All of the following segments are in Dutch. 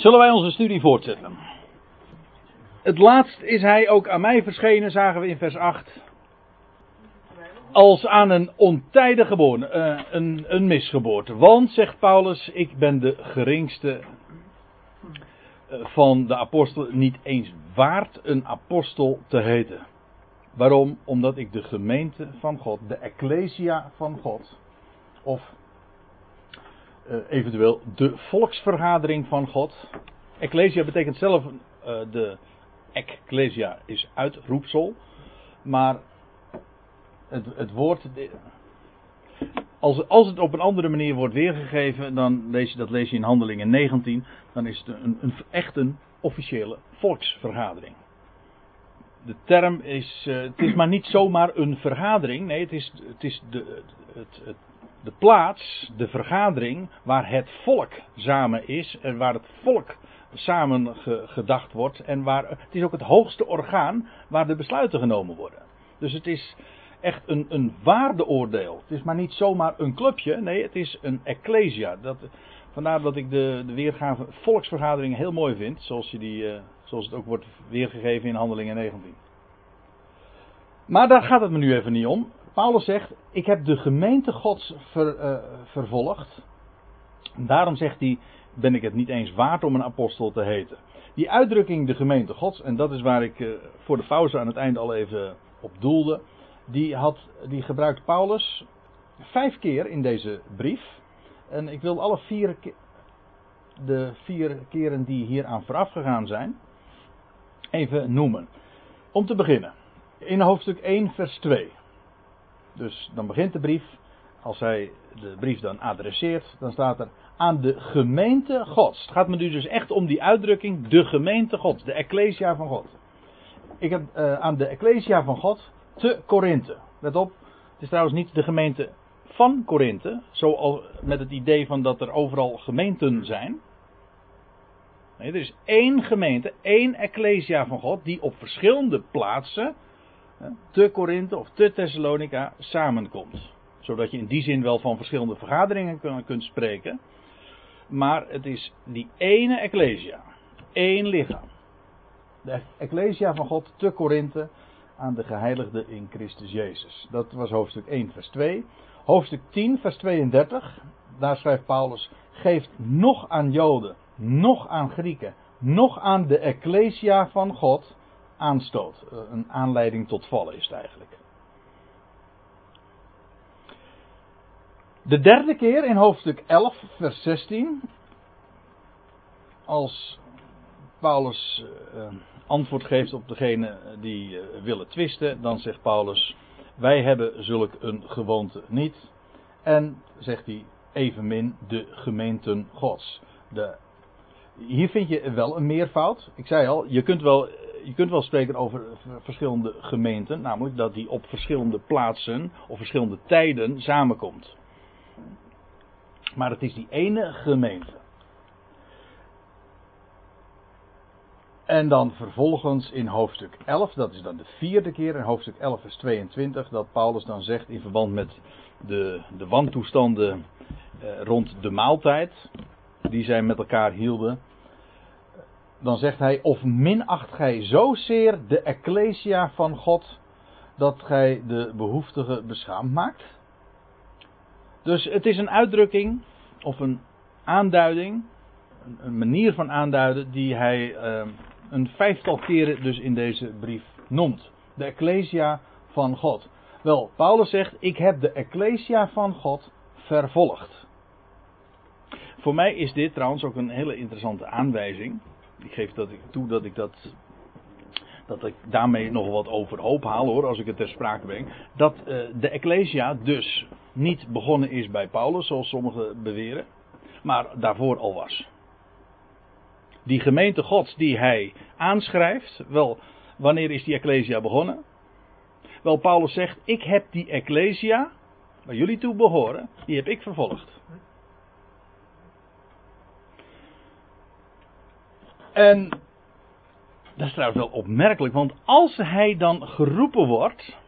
Zullen wij onze studie voortzetten? Het laatst is hij ook aan mij verschenen, zagen we in vers 8. Als aan een ontijdige geboorte, uh, een, een misgeboorte. Want, zegt Paulus, ik ben de geringste uh, van de apostelen, niet eens waard een apostel te heten. Waarom? Omdat ik de gemeente van God, de ecclesia van God, of eventueel de volksvergadering van God. Ecclesia betekent zelf uh, de ecclesia is uitroepsel, maar het, het woord als, als het op een andere manier wordt weergegeven, dan lees je dat lees je in Handelingen 19, dan is het een, een echt een officiële volksvergadering. De term is, uh, het is maar niet zomaar een vergadering, nee, het is, het is de, het, het, de plaats, de vergadering, waar het volk samen is en waar het volk samen ge, gedacht wordt en waar, het is ook het hoogste orgaan waar de besluiten genomen worden. Dus het is echt een, een waardeoordeel. Het is maar niet zomaar een clubje, nee, het is een ecclesia. Dat, vandaar dat ik de, de weergave volksvergadering heel mooi vind, zoals, je die, uh, zoals het ook wordt weergegeven in Handelingen 19. Maar daar gaat het me nu even niet om. Paulus zegt: Ik heb de gemeente Gods uh, vervolgd. Daarom zegt hij: Ben ik het niet eens waard om een apostel te heten. Die uitdrukking, de gemeente Gods, en dat is waar ik uh, voor de pauze aan het eind al even op doelde. Die, had, die gebruikt Paulus vijf keer in deze brief. En ik wil alle vier, de vier keren die hier aan vooraf gegaan zijn, even noemen. Om te beginnen, in hoofdstuk 1, vers 2. Dus dan begint de brief. Als hij de brief dan adresseert, dan staat er aan de gemeente Gods. Het gaat me nu dus echt om die uitdrukking, de gemeente Gods, de Ecclesia van God. Ik heb uh, aan de Ecclesia van God te Korinthe. Let op, het is trouwens niet de gemeente van Korinthe, zoals met het idee van dat er overal gemeenten zijn. Nee, er is één gemeente, één Ecclesia van God, die op verschillende plaatsen te Korinthe of te Thessalonica samenkomt. Zodat je in die zin wel van verschillende vergaderingen kunt spreken. Maar het is die ene Ecclesia. één lichaam. De Ecclesia van God te Korinthe aan de geheiligden in Christus Jezus. Dat was hoofdstuk 1, vers 2. Hoofdstuk 10, vers 32. Daar schrijft Paulus: Geeft nog aan Joden, nog aan Grieken, nog aan de Ecclesia van God aanstoot. Een aanleiding tot vallen is het eigenlijk. De derde keer in hoofdstuk 11, vers 16. Als Paulus uh, antwoord geeft op degene die willen twisten, dan zegt Paulus: Wij hebben zulk een gewoonte niet. En zegt hij evenmin de gemeenten Gods. De, hier vind je wel een meervoud. Ik zei al, je kunt wel je kunt wel spreken over verschillende gemeenten, namelijk dat die op verschillende plaatsen of verschillende tijden samenkomt. Maar het is die ene gemeente. En dan vervolgens in hoofdstuk 11, dat is dan de vierde keer in hoofdstuk 11 vers 22, dat Paulus dan zegt in verband met de, de wantoestanden eh, rond de maaltijd, die zij met elkaar hielden dan zegt hij: Of minacht gij zozeer de Ecclesia van God, dat gij de behoeftige beschaamd maakt? Dus het is een uitdrukking, of een aanduiding, een manier van aanduiden, die hij uh, een vijftal keren dus in deze brief noemt. De Ecclesia van God. Wel, Paulus zegt: Ik heb de Ecclesia van God vervolgd. Voor mij is dit trouwens ook een hele interessante aanwijzing ik geef dat ik toe dat ik dat. Dat ik daarmee nog wat overhoop haal hoor, als ik het ter sprake breng. Dat uh, de Ecclesia dus niet begonnen is bij Paulus, zoals sommigen beweren. Maar daarvoor al was. Die gemeente Gods die hij aanschrijft, wel, wanneer is die Ecclesia begonnen? Wel, Paulus zegt: Ik heb die Ecclesia, waar jullie toe behoren, die heb ik vervolgd. En dat is trouwens wel opmerkelijk, want als hij dan geroepen wordt,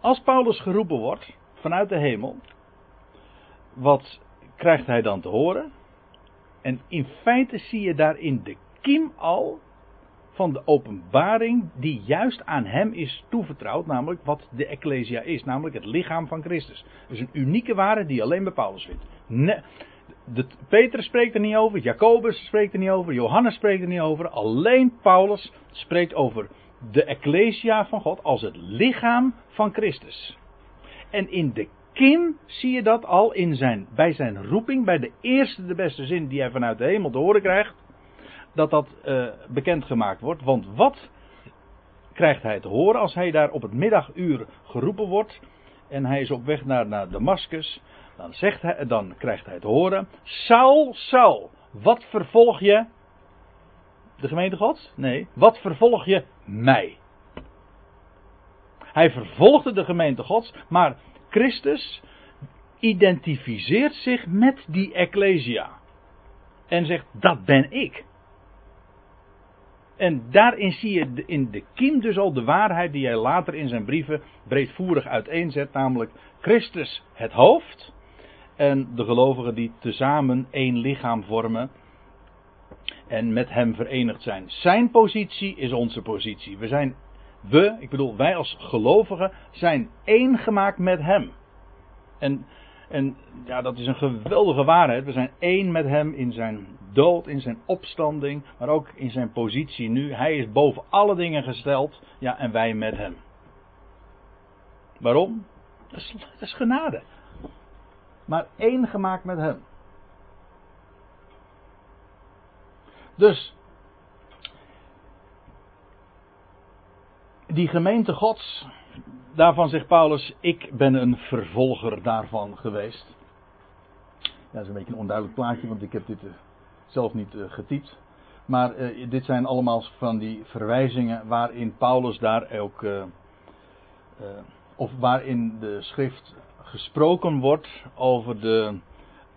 als Paulus geroepen wordt vanuit de hemel, wat krijgt hij dan te horen? En in feite zie je daarin de kiem al van de openbaring die juist aan hem is toevertrouwd, namelijk wat de Ecclesia is, namelijk het lichaam van Christus. Dus een unieke waarde die alleen bij Paulus vindt. Nee, de, Peter spreekt er niet over, Jacobus spreekt er niet over, Johannes spreekt er niet over, alleen Paulus spreekt over de Ecclesia van God als het lichaam van Christus. En in de kin zie je dat al in zijn, bij zijn roeping, bij de eerste de beste zin die hij vanuit de hemel te horen krijgt, dat dat uh, bekendgemaakt wordt. Want wat krijgt hij te horen als hij daar op het middaguur geroepen wordt en hij is op weg naar, naar Damascus? Dan, zegt hij, dan krijgt hij te horen: Saul, Saul, wat vervolg je? De gemeente Gods? Nee, wat vervolg je mij? Hij vervolgde de gemeente Gods, maar Christus identificeert zich met die Ecclesia. En zegt: Dat ben ik. En daarin zie je in de kiem dus al de waarheid die hij later in zijn brieven breedvoerig uiteenzet, namelijk Christus het hoofd en de gelovigen die tezamen één lichaam vormen en met hem verenigd zijn. Zijn positie is onze positie. We zijn, we, ik bedoel wij als gelovigen, zijn één gemaakt met hem. En, en ja, dat is een geweldige waarheid. We zijn één met hem in zijn dood, in zijn opstanding, maar ook in zijn positie nu. Hij is boven alle dingen gesteld, ja, en wij met hem. Waarom? Dat is, dat is genade. Maar één gemaakt met hem. Dus, die gemeente Gods, daarvan zegt Paulus, ik ben een vervolger daarvan geweest. Ja, dat is een beetje een onduidelijk plaatje, want ik heb dit eh, zelf niet uh, getypt. Maar uh, dit zijn allemaal van die verwijzingen waarin Paulus daar ook, of waarin de schrift gesproken wordt over, de,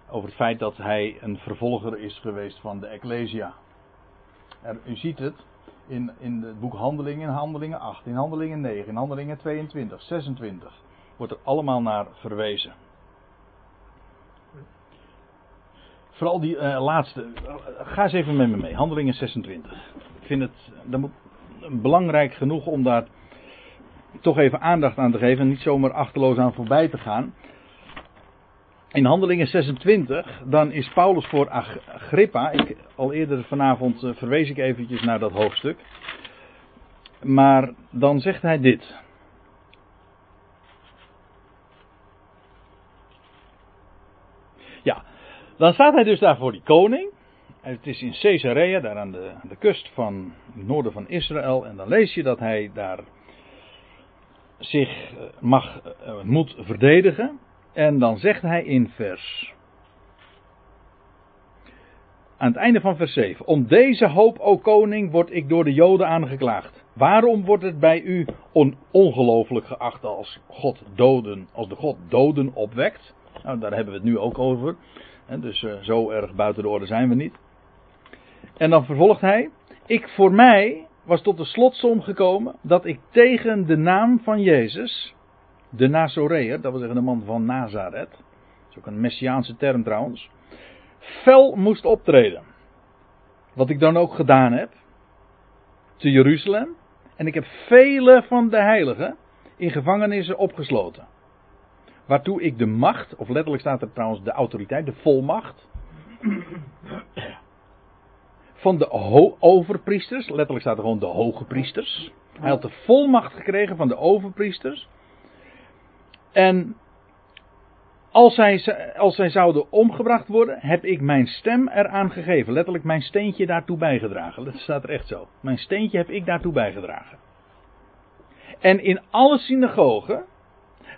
over het feit dat hij een vervolger is geweest van de Ecclesia. Er, u ziet het in, in het boek Handelingen, in Handelingen 8, in Handelingen 9, in Handelingen 22, 26. Wordt er allemaal naar verwezen. Vooral die uh, laatste. Ga eens even met me mee. Handelingen 26. Ik vind het belangrijk genoeg om daar toch even aandacht aan te geven. En niet zomaar achterloos aan voorbij te gaan. In Handelingen 26, dan is Paulus voor Agrippa. Ik, al eerder vanavond uh, verwees ik eventjes naar dat hoofdstuk. Maar dan zegt hij dit. Ja, dan staat hij dus daar voor die koning. Het is in Caesarea, daar aan de, aan de kust van het noorden van Israël. En dan lees je dat hij daar zich eh, mag, uh, moet verdedigen. En dan zegt hij in vers. Aan het einde van vers 7. Om deze hoop, o koning, word ik door de Joden aangeklaagd. Waarom wordt het bij u on ongelooflijk geacht als God doden, als de God doden opwekt? Nou, daar hebben we het nu ook over. Dus uh, zo erg buiten de orde zijn we niet. En dan vervolgt hij. Ik voor mij was tot de slotsom gekomen dat ik tegen de naam van Jezus, de Nazoreër, dat wil zeggen de man van Nazareth, dat is ook een messiaanse term trouwens, fel moest optreden. Wat ik dan ook gedaan heb, te Jeruzalem. En ik heb vele van de heiligen in gevangenissen opgesloten. Waartoe ik de macht, of letterlijk staat er trouwens de autoriteit, de volmacht. Van de overpriesters, letterlijk staat er gewoon de hoge priesters. Hij had de volmacht gekregen van de overpriesters. En als zij, als zij zouden omgebracht worden, heb ik mijn stem eraan gegeven. Letterlijk mijn steentje daartoe bijgedragen. Dat staat er echt zo. Mijn steentje heb ik daartoe bijgedragen. En in alle synagogen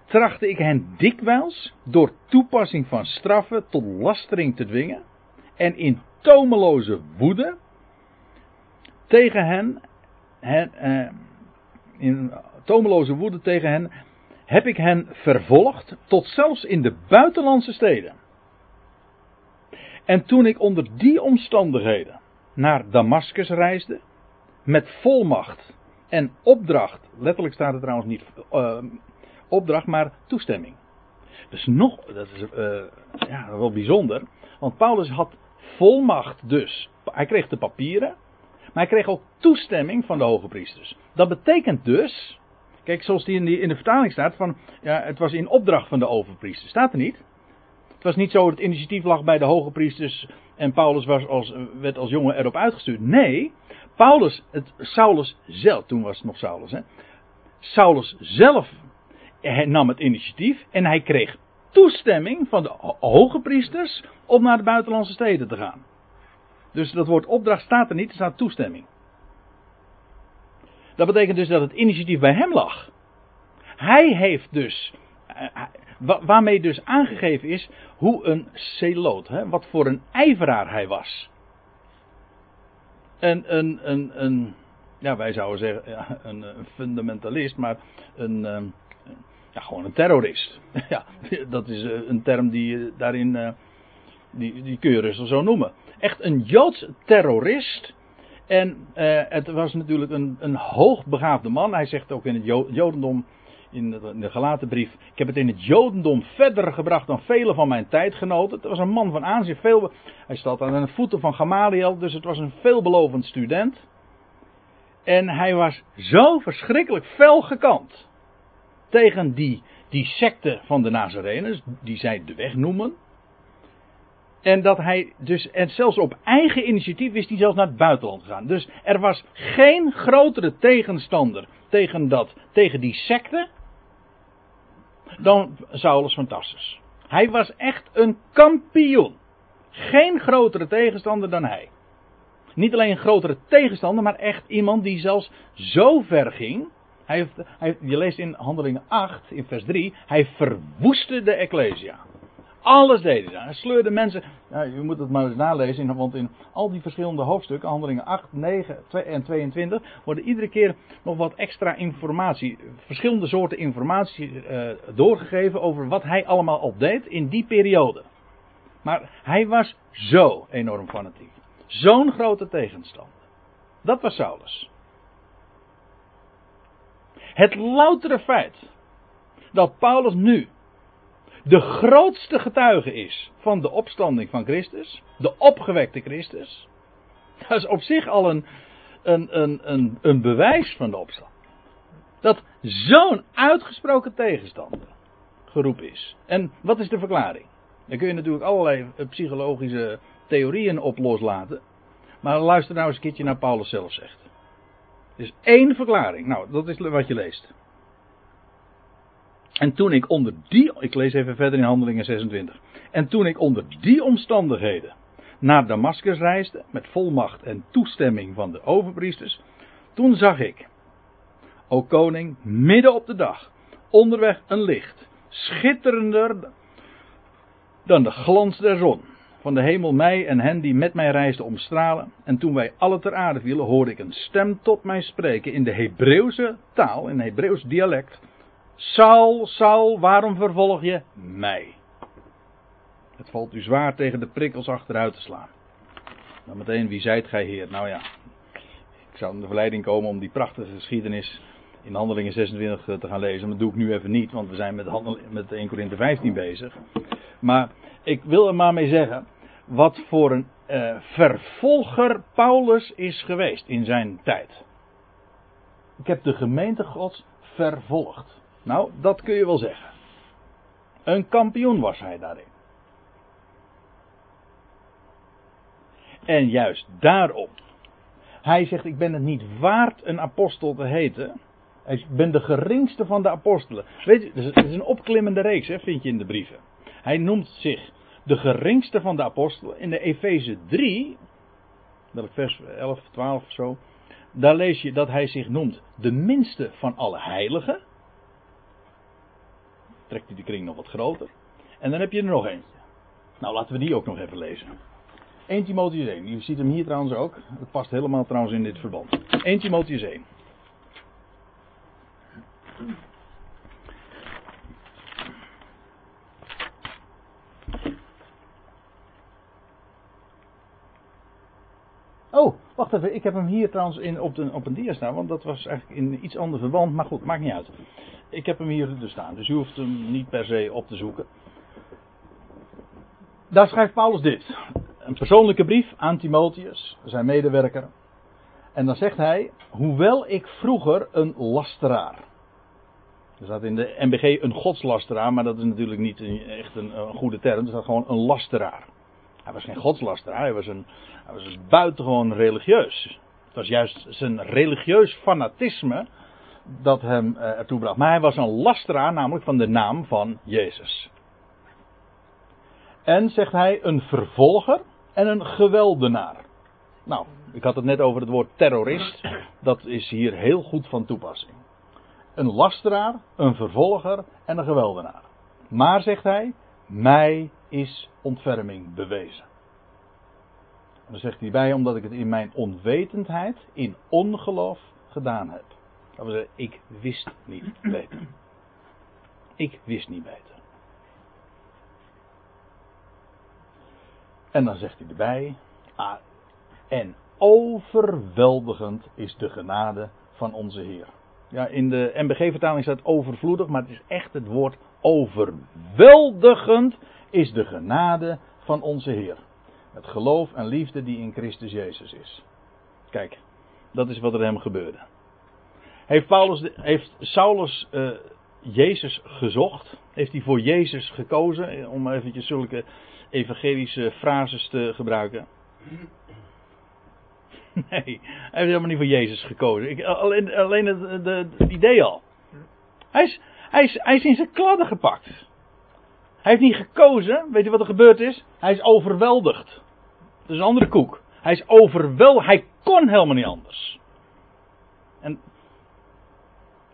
trachtte ik hen dikwijls door toepassing van straffen tot lastering te dwingen. En in tomeloze woede tegen hen, eh, in tomeloze woede tegen hen, heb ik hen vervolgd tot zelfs in de buitenlandse steden. En toen ik onder die omstandigheden naar Damascus reisde, met volmacht en opdracht, letterlijk staat er trouwens niet uh, opdracht, maar toestemming. Dus nog, dat is uh, ja, wel bijzonder, want Paulus had volmacht dus. Hij kreeg de papieren. Maar hij kreeg ook toestemming van de hoge priesters. Dat betekent dus. Kijk, zoals die in, die in de vertaling staat: van, ja, het was in opdracht van de overpriesters. Staat er niet? Het was niet zo dat het initiatief lag bij de hoge priesters en Paulus was als, werd als jongen erop uitgestuurd. Nee, Paulus, het, Saulus zelf, toen was nog Saulus, hè. Saulus zelf nam het initiatief en hij kreeg toestemming van de hoge priesters om naar de buitenlandse steden te gaan. Dus dat woord opdracht staat er niet, er staat toestemming. Dat betekent dus dat het initiatief bij hem lag. Hij heeft dus, eh, waarmee dus aangegeven is hoe een celoot, wat voor een ijveraar hij was. En een, een, een, ja, wij zouden zeggen, een, fundamentalist, maar een, ehm, ja, gewoon een terrorist. ja, dat is eh, een term die daarin, eh, die, die kun je rustig zo noemen. Echt een Joods terrorist. En uh, het was natuurlijk een, een hoogbegaafde man. Hij zegt ook in het Jodendom, in de, in brief. Ik heb het in het Jodendom verder gebracht dan vele van mijn tijdgenoten. Het was een man van aanzien. Veel, hij staat aan de voeten van Gamaliel, dus het was een veelbelovend student. En hij was zo verschrikkelijk fel gekant tegen die, die secte van de Nazareners, die zij de weg noemen. En dat hij dus, en zelfs op eigen initiatief is hij zelfs naar het buitenland gegaan. Dus er was geen grotere tegenstander tegen, dat, tegen die secte dan Saulus van Tarsus. Hij was echt een kampioen. Geen grotere tegenstander dan hij. Niet alleen een grotere tegenstander, maar echt iemand die zelfs zo ver ging. Hij hij, je leest in Handelingen 8, in vers 3, hij verwoestte de Ecclesia. Alles deed hij. Hij sleurde mensen. Ja, je moet het maar eens nalezen, want in al die verschillende hoofdstukken, handelingen 8, 9 en 22, worden iedere keer nog wat extra informatie, verschillende soorten informatie uh, doorgegeven over wat hij allemaal al deed in die periode. Maar hij was zo enorm fanatiek. Zo'n grote tegenstander. Dat was Saulus. Het loutere feit dat Paulus nu de grootste getuige is van de opstanding van Christus, de opgewekte Christus, dat is op zich al een, een, een, een, een bewijs van de opstand. Dat zo'n uitgesproken tegenstander geroepen is. En wat is de verklaring? Daar kun je natuurlijk allerlei eh, psychologische theorieën op loslaten. Maar luister nou eens een keertje naar Paulus zelf zegt. Is één verklaring. Nou, dat is wat je leest. En toen ik onder die, ik lees even verder in Handelingen 26. En toen ik onder die omstandigheden naar Damascus reisde, met volmacht en toestemming van de overpriesters, toen zag ik, o koning, midden op de dag, onderweg een licht, schitterender dan de glans der zon, van de hemel mij en hen die met mij reisden omstralen. En toen wij alle ter aarde vielen, hoorde ik een stem tot mij spreken in de Hebreeuwse taal, in Hebreeuws dialect, Saul, Saul, waarom vervolg je mij? Het valt u zwaar tegen de prikkels achteruit te slaan. Dan meteen, wie zijt gij heer? Nou ja, ik zou in de verleiding komen om die prachtige geschiedenis in Handelingen 26 te gaan lezen. Maar dat doe ik nu even niet, want we zijn met, handel, met 1 Korinthe 15 bezig. Maar ik wil er maar mee zeggen, wat voor een uh, vervolger Paulus is geweest in zijn tijd. Ik heb de gemeente Gods vervolgd. Nou, dat kun je wel zeggen. Een kampioen was hij daarin. En juist daarom. Hij zegt: Ik ben het niet waard een apostel te heten. Ik ben de geringste van de apostelen. Weet je, het is een opklimmende reeks, hè, vind je in de brieven. Hij noemt zich de geringste van de apostelen. In de Efeze 3, dat vers 11, 12 of zo. Daar lees je dat hij zich noemt de minste van alle heiligen trekt hij de kring nog wat groter. En dan heb je er nog eentje. Nou, laten we die ook nog even lezen. 1 Timotheus 1. Je ziet hem hier trouwens ook. Het past helemaal trouwens in dit verband. 1 Timotheus 1. Oh, wacht even. Ik heb hem hier trouwens in, op, de, op een dia staan. Want dat was eigenlijk in iets ander verband. Maar goed, maakt niet uit. Ik heb hem hier dus staan. Dus u hoeft hem niet per se op te zoeken. Daar schrijft Paulus dit. een persoonlijke brief aan Timotheus, zijn medewerker. En dan zegt hij, hoewel ik vroeger een lasteraar. Er staat in de MBG een godslasteraar, maar dat is natuurlijk niet echt een, goede term. Er staat gewoon een lasteraar. Hij was geen godslasteraar, hij was, een, hij was buitengewoon religieus. Het was juist zijn religieus fanatisme dat hem uh, ertoe bracht. Maar hij was een lasteraar, namelijk van de naam van Jezus. En zegt hij een vervolger en een geweldenaar. Nou, ik had het net over het woord terrorist. Dat is hier heel goed van toepassing. Een lasteraar, een vervolger en een geweldenaar. Maar zegt hij, mij is ontferming bewezen. En dan zegt hij bij, omdat ik het in mijn onwetendheid, in ongeloof gedaan heb. Dat wil zeggen, ik wist niet beter. Ik wist niet beter. En dan zegt hij erbij, ah, en overweldigend is de genade van onze Heer. Ja, in de MBG-vertaling staat overvloedig, maar het is echt het woord overweldigend is de genade van onze Heer. Het geloof en liefde die in Christus Jezus is. Kijk, dat is wat er hem gebeurde. Heeft, Paulus, heeft Saulus uh, Jezus gezocht? Heeft hij voor Jezus gekozen? Om eventjes zulke evangelische frases te gebruiken. Nee, hij heeft helemaal niet voor Jezus gekozen. Ik, alleen alleen het, de, idee al. Hij is, hij, is, hij is in zijn kladden gepakt. Hij heeft niet gekozen. Weet je wat er gebeurd is? Hij is overweldigd. Dat is een andere koek. Hij is overweldigd. Hij kon helemaal niet anders. En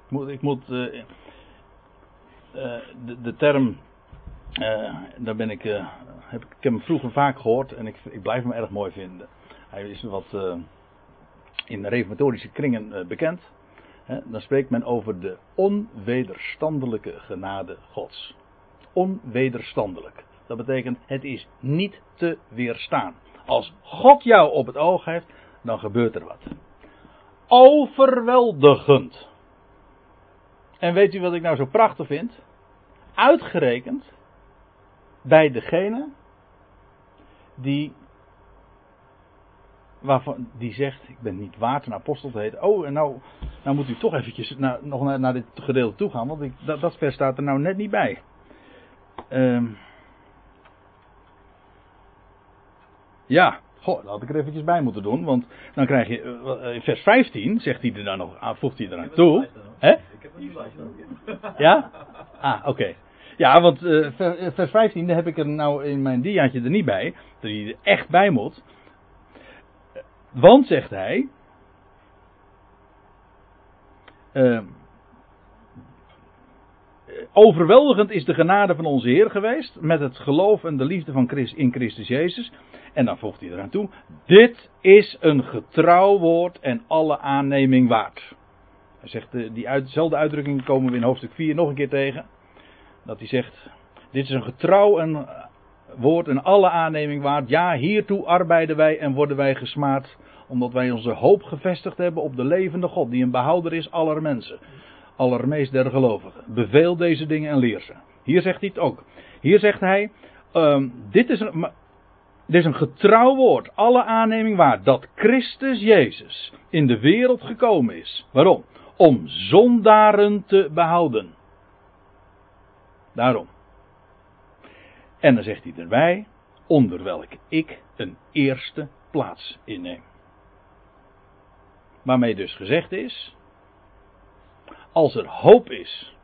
ik moet, ik moet uh, uh, de, de, term, uh, daar ben ik, heb ik, ik heb hem vroeger vaak gehoord en ik, ik blijf hem erg mooi vinden. Hij is wat uh, in reformatorische kringen uh, bekend. Hè, dan spreekt men over de onwederstandelijke genade Gods. Onwederstandelijk. Dat betekent, het is niet te weerstaan. Als God jou op het oog heeft, dan gebeurt er wat. Overweldigend. En weet u wat ik nou zo prachtig vind? Uitgerekend bij degene die waarvan die zegt, ik ben niet waard een apostel te heten. Oh, en nou, nou moet u toch eventjes naar, nog naar, naar, dit gedeelte toe gaan, want ik, dat, dat vers staat er nou net niet bij. Um, ja, goh, dat had ik er eventjes bij moeten doen, want dan krijg je, uh, in vers 15 zegt hij er dan nog, ah, voegt hij eraan toe. Hè? Ik heb een Ja? Ah, oké. Okay. Ja, want uh, vers 15, daar heb ik er nou in mijn diaatje er niet bij, dat hij er echt bij moet. Want, zegt hij. Uh, overweldigend is de genade van onze Heer geweest. Met het geloof en de liefde van Christ, in Christus Jezus. En dan voegt hij eraan toe. Dit is een getrouw woord en alle aanneming waard. Hij zegt, uh, diezelfde uitdrukking komen we in hoofdstuk 4 nog een keer tegen. Dat hij zegt, dit is een getrouw en woord en alle aanneming waard. Ja, hiertoe arbeiden wij en worden wij gesmaad, omdat wij onze hoop gevestigd hebben op de levende God, die een behouder is aller mensen, allermeest der gelovigen. Beveel deze dingen en leer ze. Hier zegt hij het ook. Hier zegt hij, um, dit is een, dit is een getrouw woord, alle aanneming waard, dat Christus Jezus in de wereld gekomen is. Waarom? Om zondaren te behouden. Daarom. En dan zegt hij erbij, onder welk ik een eerste plaats inneem. Waarmee dus gezegd is, als er hoop is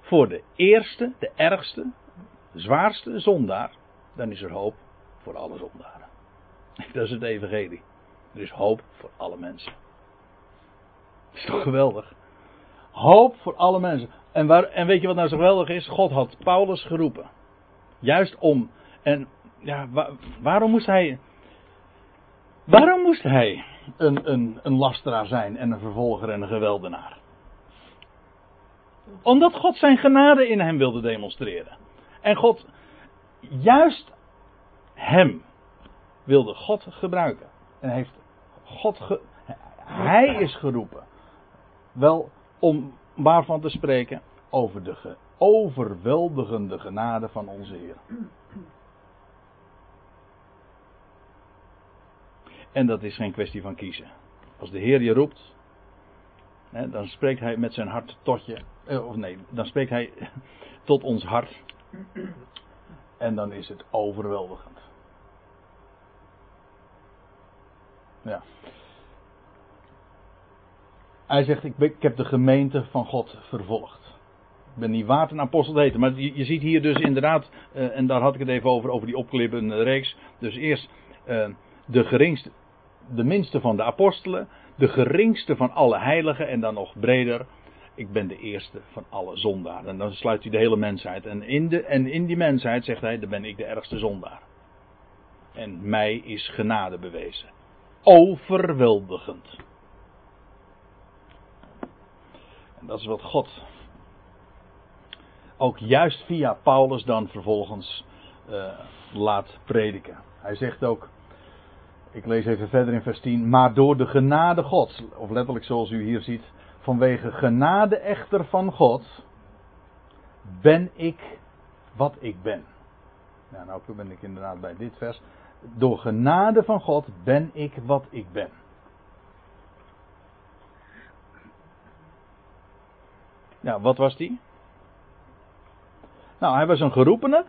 voor de eerste, de ergste, zwaarste zondaar, dan is er hoop voor alle zondaren. Dat is het evangelie. Er is hoop voor alle mensen. Is toch geweldig? Hoop voor alle mensen. En, waar, en weet je wat nou zo geweldig is? God had Paulus geroepen. Juist om. En ja, waarom moest hij. Waarom moest hij een, een, een lasteraar zijn en een vervolger en een geweldenaar? Omdat God zijn genade in hem wilde demonstreren. En God, juist hem, wilde God gebruiken. En heeft God, ge, hij is geroepen. Wel om waarvan te spreken over de overweldigende genade van onze Heer. En dat is geen kwestie van kiezen. Als de Heer je roept, dan spreekt Hij met zijn hart tot je. Eh, of nee, dan spreekt Hij tot ons hart. En dan is het overweldigend. Ja. Hij zegt, ik heb de gemeente van God vervolgd. Ik ben niet waard een apostel te. Maar je, ziet hier dus inderdaad, uh, en daar had ik het even over, over die opklippende reeks. Dus eerst uh, de geringste, de minste van de apostelen, de geringste van alle heiligen en dan nog breder. Ik ben de eerste van alle zondaren. En dan sluit hij de hele mensheid. En in, de, en in die mensheid, zegt hij, dan ben ik de ergste zondaar. En mij is genade bewezen. Overweldigend. En dat is wat God ook juist via Paulus dan vervolgens uh, laat prediken. Hij zegt ook, ik lees even verder in vers 10, maar door de genade Gods, of letterlijk zoals u hier ziet, vanwege genade echter van God, ben ik wat ik ben. Nou ben ik inderdaad bij dit vers. Door genade van God ben ik wat ik ben. Ja, wat was die? Nou, hij was een geroepene.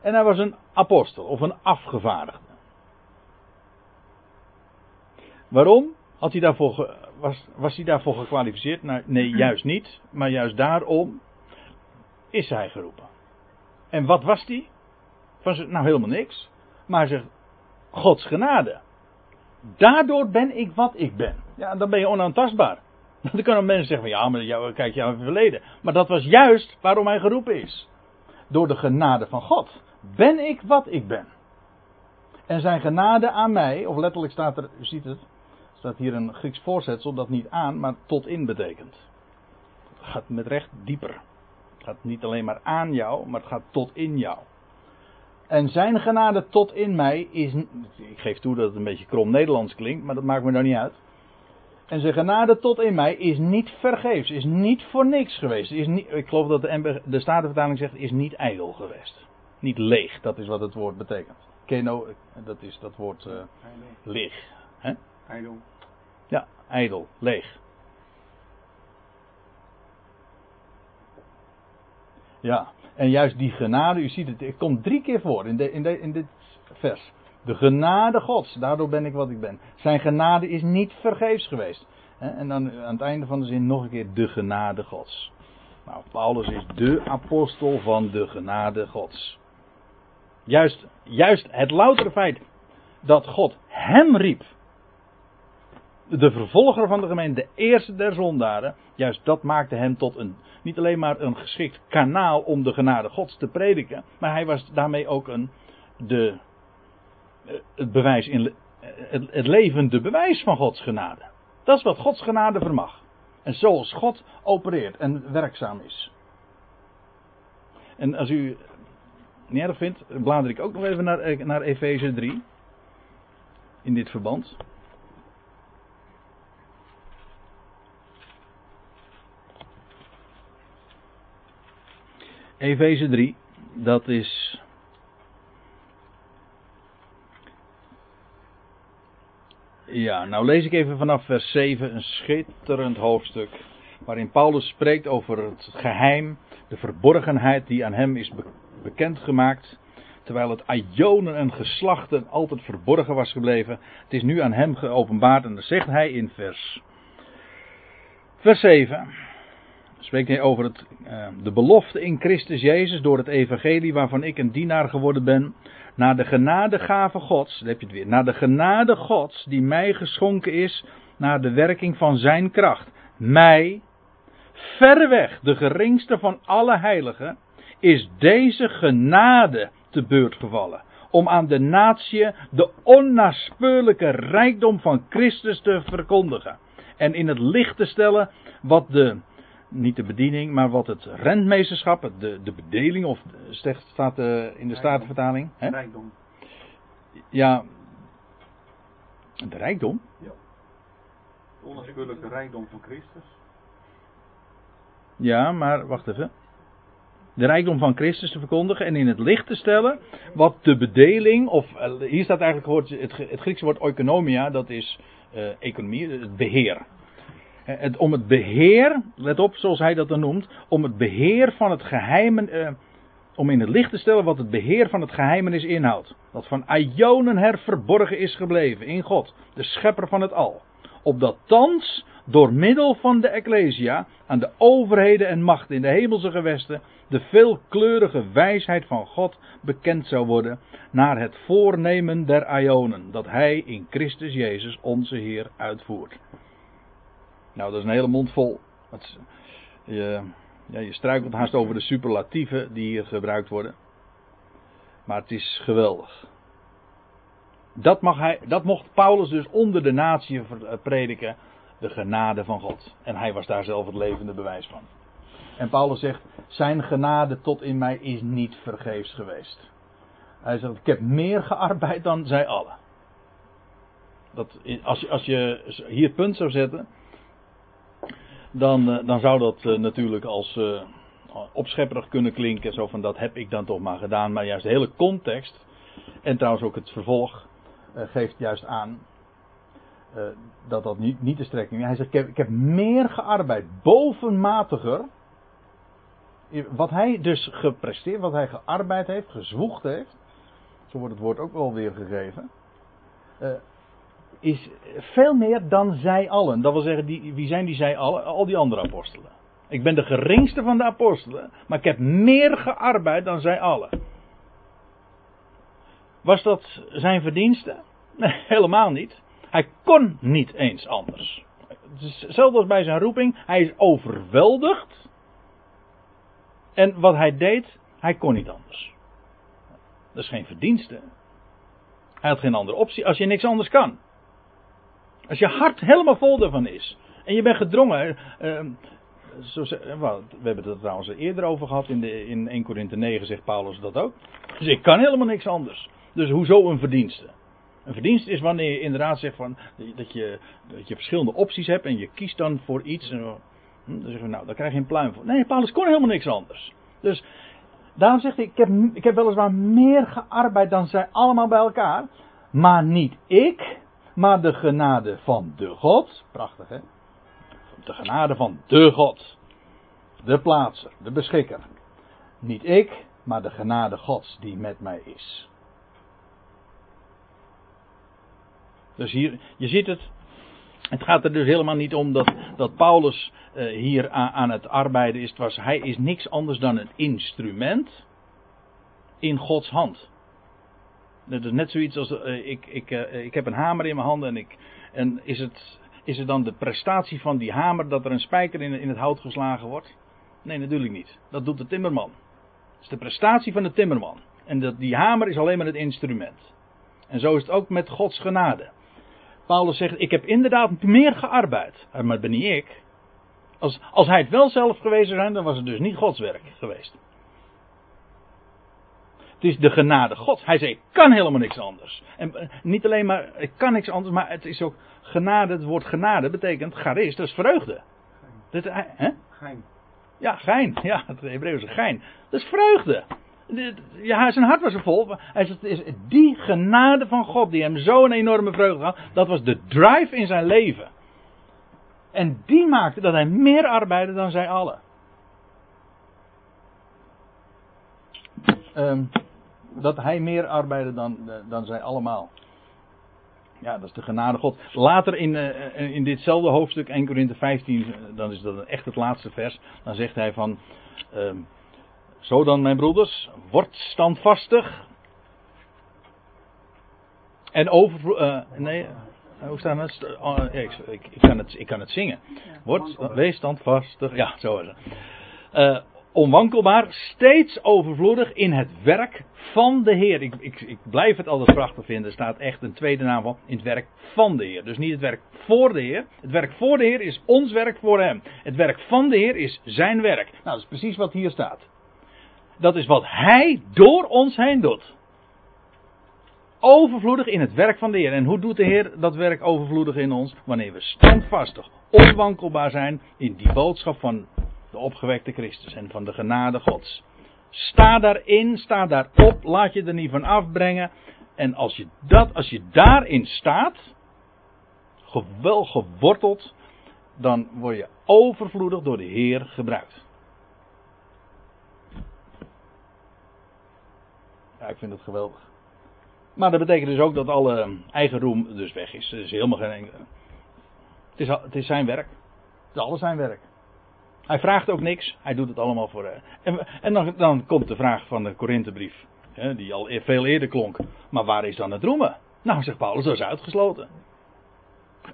En hij was een apostel of een afgevaardigde. Waarom? Had hij daarvoor was, was hij daarvoor gekwalificeerd? Nou, nee, juist niet. Maar juist daarom is hij geroepen. En wat was hij? Was nou helemaal niks. Maar hij zegt, Gods genade. Daardoor ben ik wat ik ben. Ja, dan ben je onaantastbaar. Dan kunnen mensen zeggen van ja, maar kijk jouw verleden. Maar dat was juist waarom hij geroepen is. Door de genade van God ben ik wat ik ben. En zijn genade aan mij, of letterlijk staat er, u ziet het, staat hier een Grieks voorzetsel dat niet aan, maar tot in betekent. Het gaat met recht dieper. Het gaat niet alleen maar aan jou, maar het gaat tot in jou. En zijn genade tot in mij is, ik geef toe dat het een beetje krom Nederlands klinkt, maar dat maakt me nou niet uit. En zijn genade tot in mij is niet vergeefs, is niet voor niks geweest. Is niet, ik geloof dat de, de Statenvertaling zegt, is niet ijdel geweest. Niet leeg, dat is wat het woord betekent. Keno, dat is dat woord uh, leeg. Hè? Ijdel. Ja, ijdel, leeg. Ja, en juist die genade, u ziet het, het komt drie keer voor in, de, in, de, in dit vers. De genade Gods, daardoor ben ik wat ik ben. Zijn genade is niet vergeefs geweest. En dan aan het einde van de zin nog een keer de genade Gods. Nou, Paulus is de apostel van de genade Gods. Juist, juist het loutere feit dat God hem riep. De vervolger van de gemeente, de eerste der zondaren. Juist dat maakte hem tot een, niet alleen maar een geschikt kanaal om de genade Gods te prediken. Maar hij was daarmee ook een, de het bewijs in het, het levende bewijs van Gods genade. Dat is wat Gods genade vermag. En zoals God opereert en werkzaam is. En als u niet erg vindt, blader ik ook nog even naar, naar Efeze 3. In dit verband. Efeze 3, dat is Ja, nou lees ik even vanaf vers 7 een schitterend hoofdstuk. Waarin Paulus spreekt over het geheim, de verborgenheid die aan hem is bekendgemaakt. Terwijl het aionen en geslachten altijd verborgen was gebleven. Het is nu aan hem geopenbaard en dan zegt hij in vers, vers 7 spreekt hij over het, uh, de belofte in Christus Jezus door het evangelie waarvan ik een dienaar geworden ben. Naar de genadegave Gods, daar heb je het weer, naar de genade Gods die mij geschonken is, naar de werking van zijn kracht. Mij, verreweg de geringste van alle heiligen, is deze genade te beurt gevallen. Om aan de natie de onnaspeurlijke rijkdom van Christus te verkondigen. En in het licht te stellen wat de niet de bediening, maar wat het rentmeesterschap, de, de bedeling, of staat uh, in de Statenvertaling. Hè? Rijkdom. Ja, de rijkdom? Ja. De onnaspeurlijke rijkdom van Christus. Ja, maar wacht even. de rijkdom van Christus te verkondigen en in het licht te stellen wat de bedeling, of eh, hier staat eigenlijk het, het Griekse woord oikonomia, dat is uh, economie, het beheer. Het, om het beheer, let op zoals hij dat dan noemt, om het beheer van het geheimen, uh, om in het licht te stellen wat het beheer van het geheimenis inhoudt. Dat van Ionen her verborgen is gebleven in God, de schepper van het al. Opdat thans door middel van de Ecclesia aan de overheden en machten in de hemelse gewesten de veelkleurige wijsheid van God bekend zou worden naar het voornemen der Ionen dat hij in Christus Jezus onze Heer uitvoert. Nou, dat is een hele mond vol. je, ja, je struikelt haast over de superlatieven die hier gebruikt worden. Maar het is geweldig. Dat, mag hij, dat mocht Paulus dus onder de natie prediken de genade van God. En hij was daar zelf het levende bewijs van. En Paulus zegt, zijn genade tot in mij is niet vergeefs geweest. Hij zegt, ik heb meer gearbeid dan zij allen. Dat, als, je, als je hier punt zou zetten, dan, eh, dan zou dat eh, natuurlijk als uh, opschepperig kunnen klinken. Zo van, dat heb ik dan toch maar gedaan. Maar juist de hele context, en trouwens ook het vervolg, geeft juist aan dat dat niet, niet de strekking is. Hij zegt, ik heb, ik heb meer gearbeid, bovenmatiger. Wat hij dus gepresteerd, wat hij gearbeid heeft, gezwoegd heeft. Zo wordt het woord ook wel weer gegeven. Is veel meer dan zij allen. Dat wil zeggen, die, wie zijn die zij allen? Al die andere apostelen. Ik ben de geringste van de apostelen, maar ik heb meer gearbeid dan zij allen. Was dat zijn verdienste? Nee, helemaal niet. Hij kon niet eens anders. Hetzelfde als bij zijn roeping. Hij is overweldigd. En wat hij deed, hij kon niet anders. Dat is geen verdienste. Hij had geen andere optie als je niks anders kan. Als je hart helemaal vol daarvan is. En je bent gedrongen. Uh, zo, we hebben het er trouwens eerder over gehad. In, de, in 1 Korinthe 9 zegt Paulus dat ook. Dus ik kan helemaal niks anders. Dus hoezo een verdienste? Een verdienst is wanneer je inderdaad zegt van, dat, je, je verschillende opties hebt en je kiest dan voor iets. En, dan zeggen we, nou, daar krijg je een pluim voor. Nee, Paulus kon helemaal niks anders. Dus daarom zegt hij, ik heb, ik heb weliswaar meer gearbeid dan zij allemaal bij elkaar. Maar niet ik, maar de genade van de God. Prachtig hè. De genade van de God. De plaatser, de beschikker. Niet ik, maar de genade Gods die met mij is. Dus hier, je ziet het. Het gaat er dus helemaal niet om dat, dat Paulus uh, hier aan, aan, het arbeiden is. Het was, hij is niks anders dan een instrument in Gods hand. Dat is net zoiets als uh, ik, ik, uh, ik heb een hamer in mijn handen en, ik, en is, het, is het dan de prestatie van die hamer dat er een spijker in, in het hout geslagen wordt? Nee, natuurlijk niet. Dat doet de timmerman. Het is de prestatie van de timmerman. En dat, die hamer is alleen maar het instrument. En zo is het ook met Gods genade. Paulus zegt, ik heb inderdaad meer gearbeid. Maar dat ben niet ik. Als, als hij het wel zelf geweest zou zijn, dan was het dus niet Gods werk geweest. Het is de genade Gods. Hij zei, ik kan helemaal niks anders. En eh, niet alleen maar, ik kan niks anders, maar het is ook genade. Het woord genade betekent charis, dat is vreugde. Dat, hè? Gein. Ja, gein. Ja, het Hebreeuwse gein. Dat is vreugde ja, zijn hart was er vol. Hij zegt, het is die genade van God die hem zo'n enorme vreugde gaf. Dat was de drive in zijn leven. En die maakte dat hij meer arbeidde dan zij allen. Um, dat hij meer arbeidde dan, dan zij allemaal. Ja, dat is de genade God. Later in, uh, in ditzelfde hoofdstuk, 1 Korinthe 15, dan is dat echt het laatste vers. Dan zegt hij van. Um, zo dan, mijn broeders, word standvastig. En over. Uh, nee, hoe staat het? Oh, ik, ik, ik, kan het? ik kan het zingen. Word, wees standvastig. Ja, zo is het. Uh, onwankelbaar, steeds overvloedig in het werk van de Heer. Ik, ik, ik blijf het altijd prachtig vinden. Er staat echt een tweede naam van in het werk van de Heer. Dus niet het werk voor de Heer. Het werk voor de Heer is ons werk voor Hem. Het werk van de Heer is zijn werk. Nou, dat is precies wat hier staat. Dat is wat Hij door ons heen doet. Overvloedig in het werk van de Heer. En hoe doet de Heer dat werk overvloedig in ons? Wanneer we standvastig, onwankelbaar zijn in die boodschap van de opgewekte Christus en van de genade Gods. Sta daarin, sta daarop, laat je er niet van afbrengen. En als je, dat, als je daarin staat, wel geworteld, dan word je overvloedig door de Heer gebruikt. Ja, ik vind het geweldig. Maar dat betekent dus ook dat alle eigen roem dus weg is. Er is helemaal geen. Het is, het is zijn werk. Het is alles zijn werk. Hij vraagt ook niks. Hij doet het allemaal voor. Eh, en, en dan, dan, komt de vraag van de Korinthebrief. Die al e- veel eerder klonk. Maar waar is dan het roemen? Nou, zegt Paulus, dat is uitgesloten.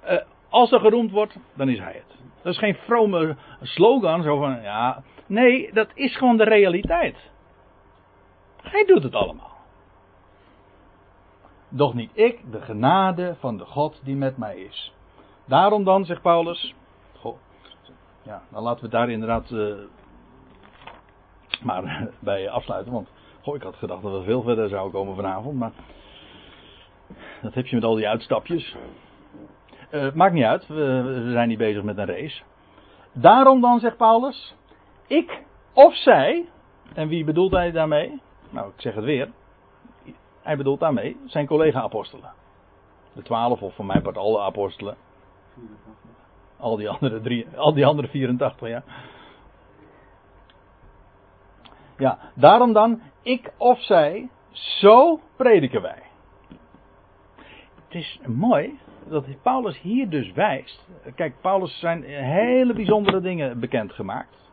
Uh, als er geroemd wordt, dan is hij het. Dat is geen vrome slogan, zo van, ja. Nee, dat is gewoon de realiteit. Hij doet het allemaal. Doch niet ik, de genade van de God die met mij is. Daarom dan, zegt Paulus. Ja, dan laten we daar inderdaad uh, maar bij afsluiten. Want goh, ik had gedacht dat we veel verder zouden komen vanavond. Maar dat heb je met al die uitstapjes. Uh, maakt niet uit, we, zijn niet bezig met een race. Daarom dan, zegt Paulus. Ik of zij. En wie bedoelt hij daarmee? Nou, ik zeg het weer. Hij bedoelt daarmee zijn collega-apostelen. De twaalf, of van mijn part alle apostelen. Al die andere, drie, al die andere 84, ja. Ja, daarom dan, ik of zij, zo prediken wij. Het is mooi dat Paulus hier dus wijst. Kijk, Paulus zijn hele bijzondere dingen bekendgemaakt.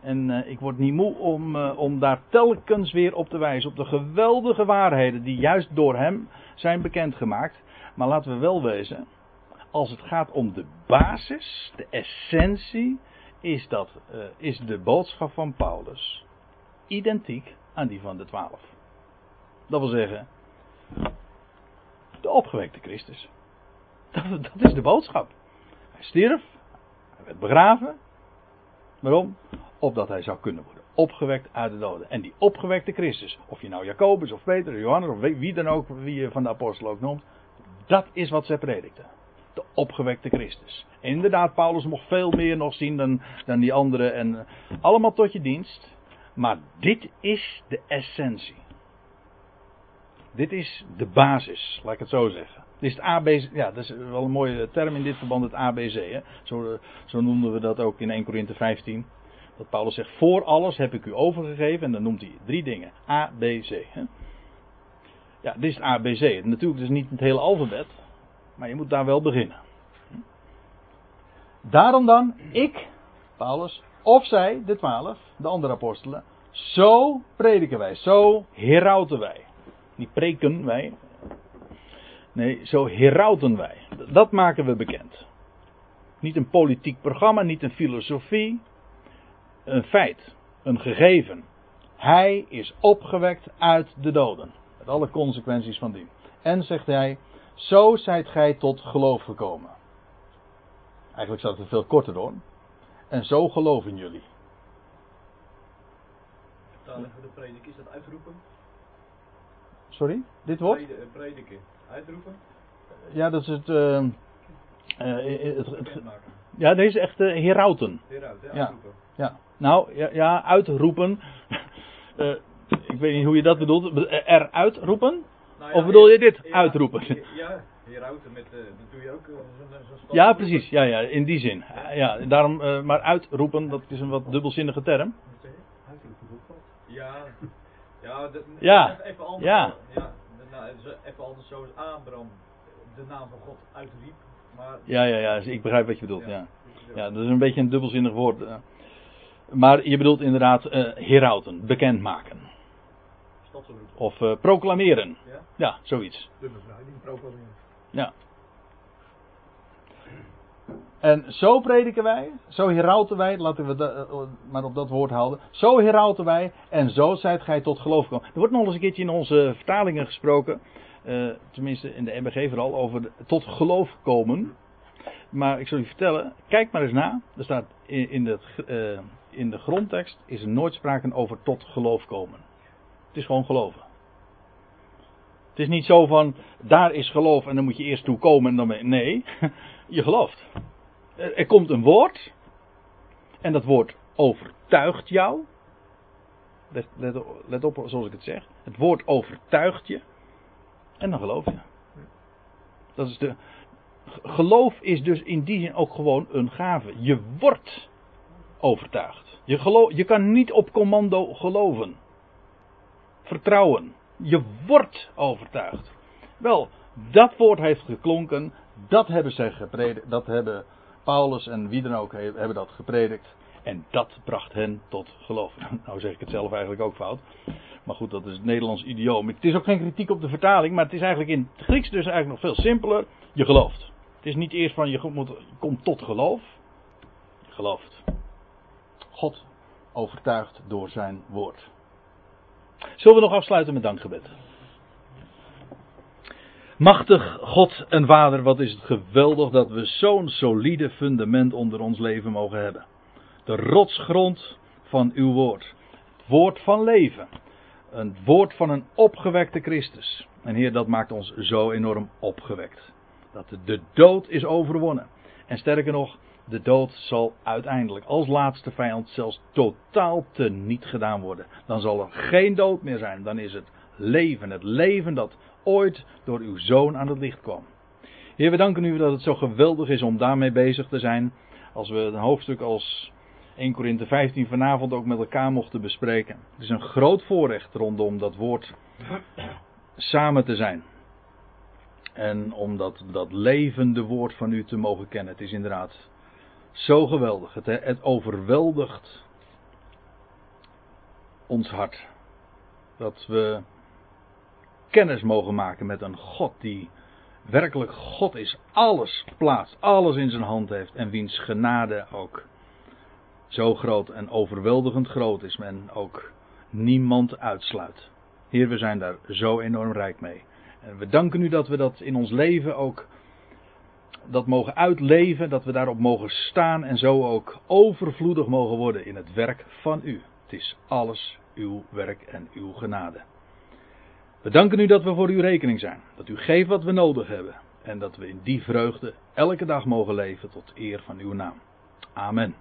En uh, ik word niet moe om, uh, om daar telkens weer op te wijzen. Op de geweldige waarheden die juist door hem zijn bekendgemaakt. Maar laten we wel wezen. Als het gaat om de basis, de essentie. Is, dat, uh, is de boodschap van Paulus identiek aan die van de twaalf. Dat wil zeggen. De opgewekte Christus. Dat, dat is de boodschap. Hij stierf. Hij werd begraven. Waarom? opdat hij zou kunnen worden opgewekt uit de doden. En die opgewekte Christus, of je nou Jacobus of Peter Johannes of wie dan ook, wie je van de apostel ook noemt, dat is wat zij predikten. De opgewekte Christus. Inderdaad, Paulus mocht veel meer nog zien dan, dan die anderen en uh, allemaal tot je dienst. Maar dit is de essentie. Dit is de basis, laat ik het zo zeggen. Dit is het ABC, ja, dat is wel een mooie term in dit verband, het ABC. Hè? Zo, uh, zo noemden we dat ook in 1 Korinthe 15. Dat Paulus zegt, voor alles heb ik u overgegeven. En dan noemt hij drie dingen. A, B, C. Hè? Ja, dit is het ABC. Natuurlijk dus niet het hele alfabet. Maar je moet daar wel beginnen. Daarom dan, ik, Paulus, of zij, de twaalf, de andere apostelen. Zo prediken wij, zo herauten wij. Niet preken wij. Nee, zo herauten wij. Dat maken we bekend. Niet een politiek programma, niet een filosofie een feit, een gegeven. Hij is opgewekt uit de doden. Met alle consequenties van dien. En zegt hij, zo zijt gij tot geloof gekomen. Eigenlijk staat het veel korter door. En zo geloven jullie. Vertaling voor de predik is dat uitroepen? Sorry, dit woord? Prediken. Uitroepen? Ja, dat is het. Uh, uh, het, ja, deze is echt uh, herauten. Herauten, ja. uitroepen. Ja, nou, ja, ja uitroepen. ik weet niet hoe je dat bedoelt. Eruit roepen? Nou ja, of bedoel je dit? Ja, uitroepen. Ja, herauten met, uh, dat doe je ook uh, Ja, precies. Ja, ja, in die zin. Ja, daarom, uh, maar uitroepen, dat is een wat dubbelzinnige term. Ja, ja, dat, ja. even anders. Ja. ja nou, even anders zoals Abraham de naam van God uitriep. Maar, ja, ja, ja, ik begrijp wat je bedoelt. Ja, ja. dat is een beetje een dubbelzinnig woord. Maar je bedoelt inderdaad uh, herauten, bekendmaken. Of uh, proclameren. Ja? ja, zoiets. De bevrijding proclameren. Ja. En zo prediken wij, zo herauten wij, laten we dat, uh, maar op dat woord houden. Zo herauten wij en zo zijt gij tot geloof gekomen. Er wordt nog eens een keertje in onze vertalingen gesproken, uh, tenminste in de MBG vooral, over de, tot geloof komen. Maar ik zal je vertellen, kijk maar eens na. Er staat in, in, de, uh, in de grondtekst is er nooit sprake over tot geloof komen. Het is gewoon geloven. Het is niet zo van, daar is geloof en dan moet je eerst toe komen en dan ben. Nee, je gelooft. Er, komt een woord. En dat woord overtuigt jou. Let, let, let op zoals ik het zeg. Het woord overtuigt je. En dan geloof je. Dat is de, geloof is dus in die zin ook gewoon een gave. Je wordt overtuigd. Je, geloof, je kan niet op commando geloven. Vertrouwen. Je wordt overtuigd. Wel, dat woord heeft geklonken. Dat hebben zij gepredikt. Dat hebben Paulus en wie dan ook hebben dat gepredikt. En dat bracht hen tot geloof. Nou zeg ik het zelf eigenlijk ook fout. Maar goed, dat is het Nederlands idioom. Het is ook geen kritiek op de vertaling, maar het is eigenlijk in het Grieks dus eigenlijk nog veel simpeler. Je gelooft. Het is niet eerst van je, moet, komt tot geloof. Je gelooft. God overtuigt door zijn woord. Zullen we nog afsluiten met dankgebed? Machtig God en Vader, wat is het geweldig dat we zo'n solide fundament onder ons leven mogen hebben. De rotsgrond van uw woord. Het woord van leven. Een woord van een opgewekte Christus. En Heer, dat maakt ons zo enorm opgewekt. Dat de dood is overwonnen. En sterker nog, de dood zal uiteindelijk als laatste vijand zelfs totaal teniet gedaan worden. Dan zal er geen dood meer zijn. Dan is het leven. Het leven dat ooit door uw zoon aan het licht kwam. Heer, we danken u dat het zo geweldig is om daarmee bezig te zijn. Als we een hoofdstuk als 1 Korinthe 15 vanavond ook met elkaar mochten bespreken. Het is een groot voorrecht rondom dat woord samen te zijn. En om dat, dat levende woord van u te mogen kennen. Het is inderdaad zo geweldig. Het, het overweldigt ons hart. Dat we kennis mogen maken met een God die werkelijk God is. Alles plaatst, alles in zijn hand heeft en wiens genade ook zo groot en overweldigend groot is men ook niemand uitsluit. Heer, we zijn daar zo enorm rijk mee. En we danken u dat we dat in ons leven ook dat mogen uitleven, dat we daarop mogen staan en zo ook overvloedig mogen worden in het werk van u. Het is alles uw werk en uw genade. We danken u dat we voor uw rekening zijn, dat u geeft wat we nodig hebben en dat we in die vreugde elke dag mogen leven tot eer van uw naam. Amen.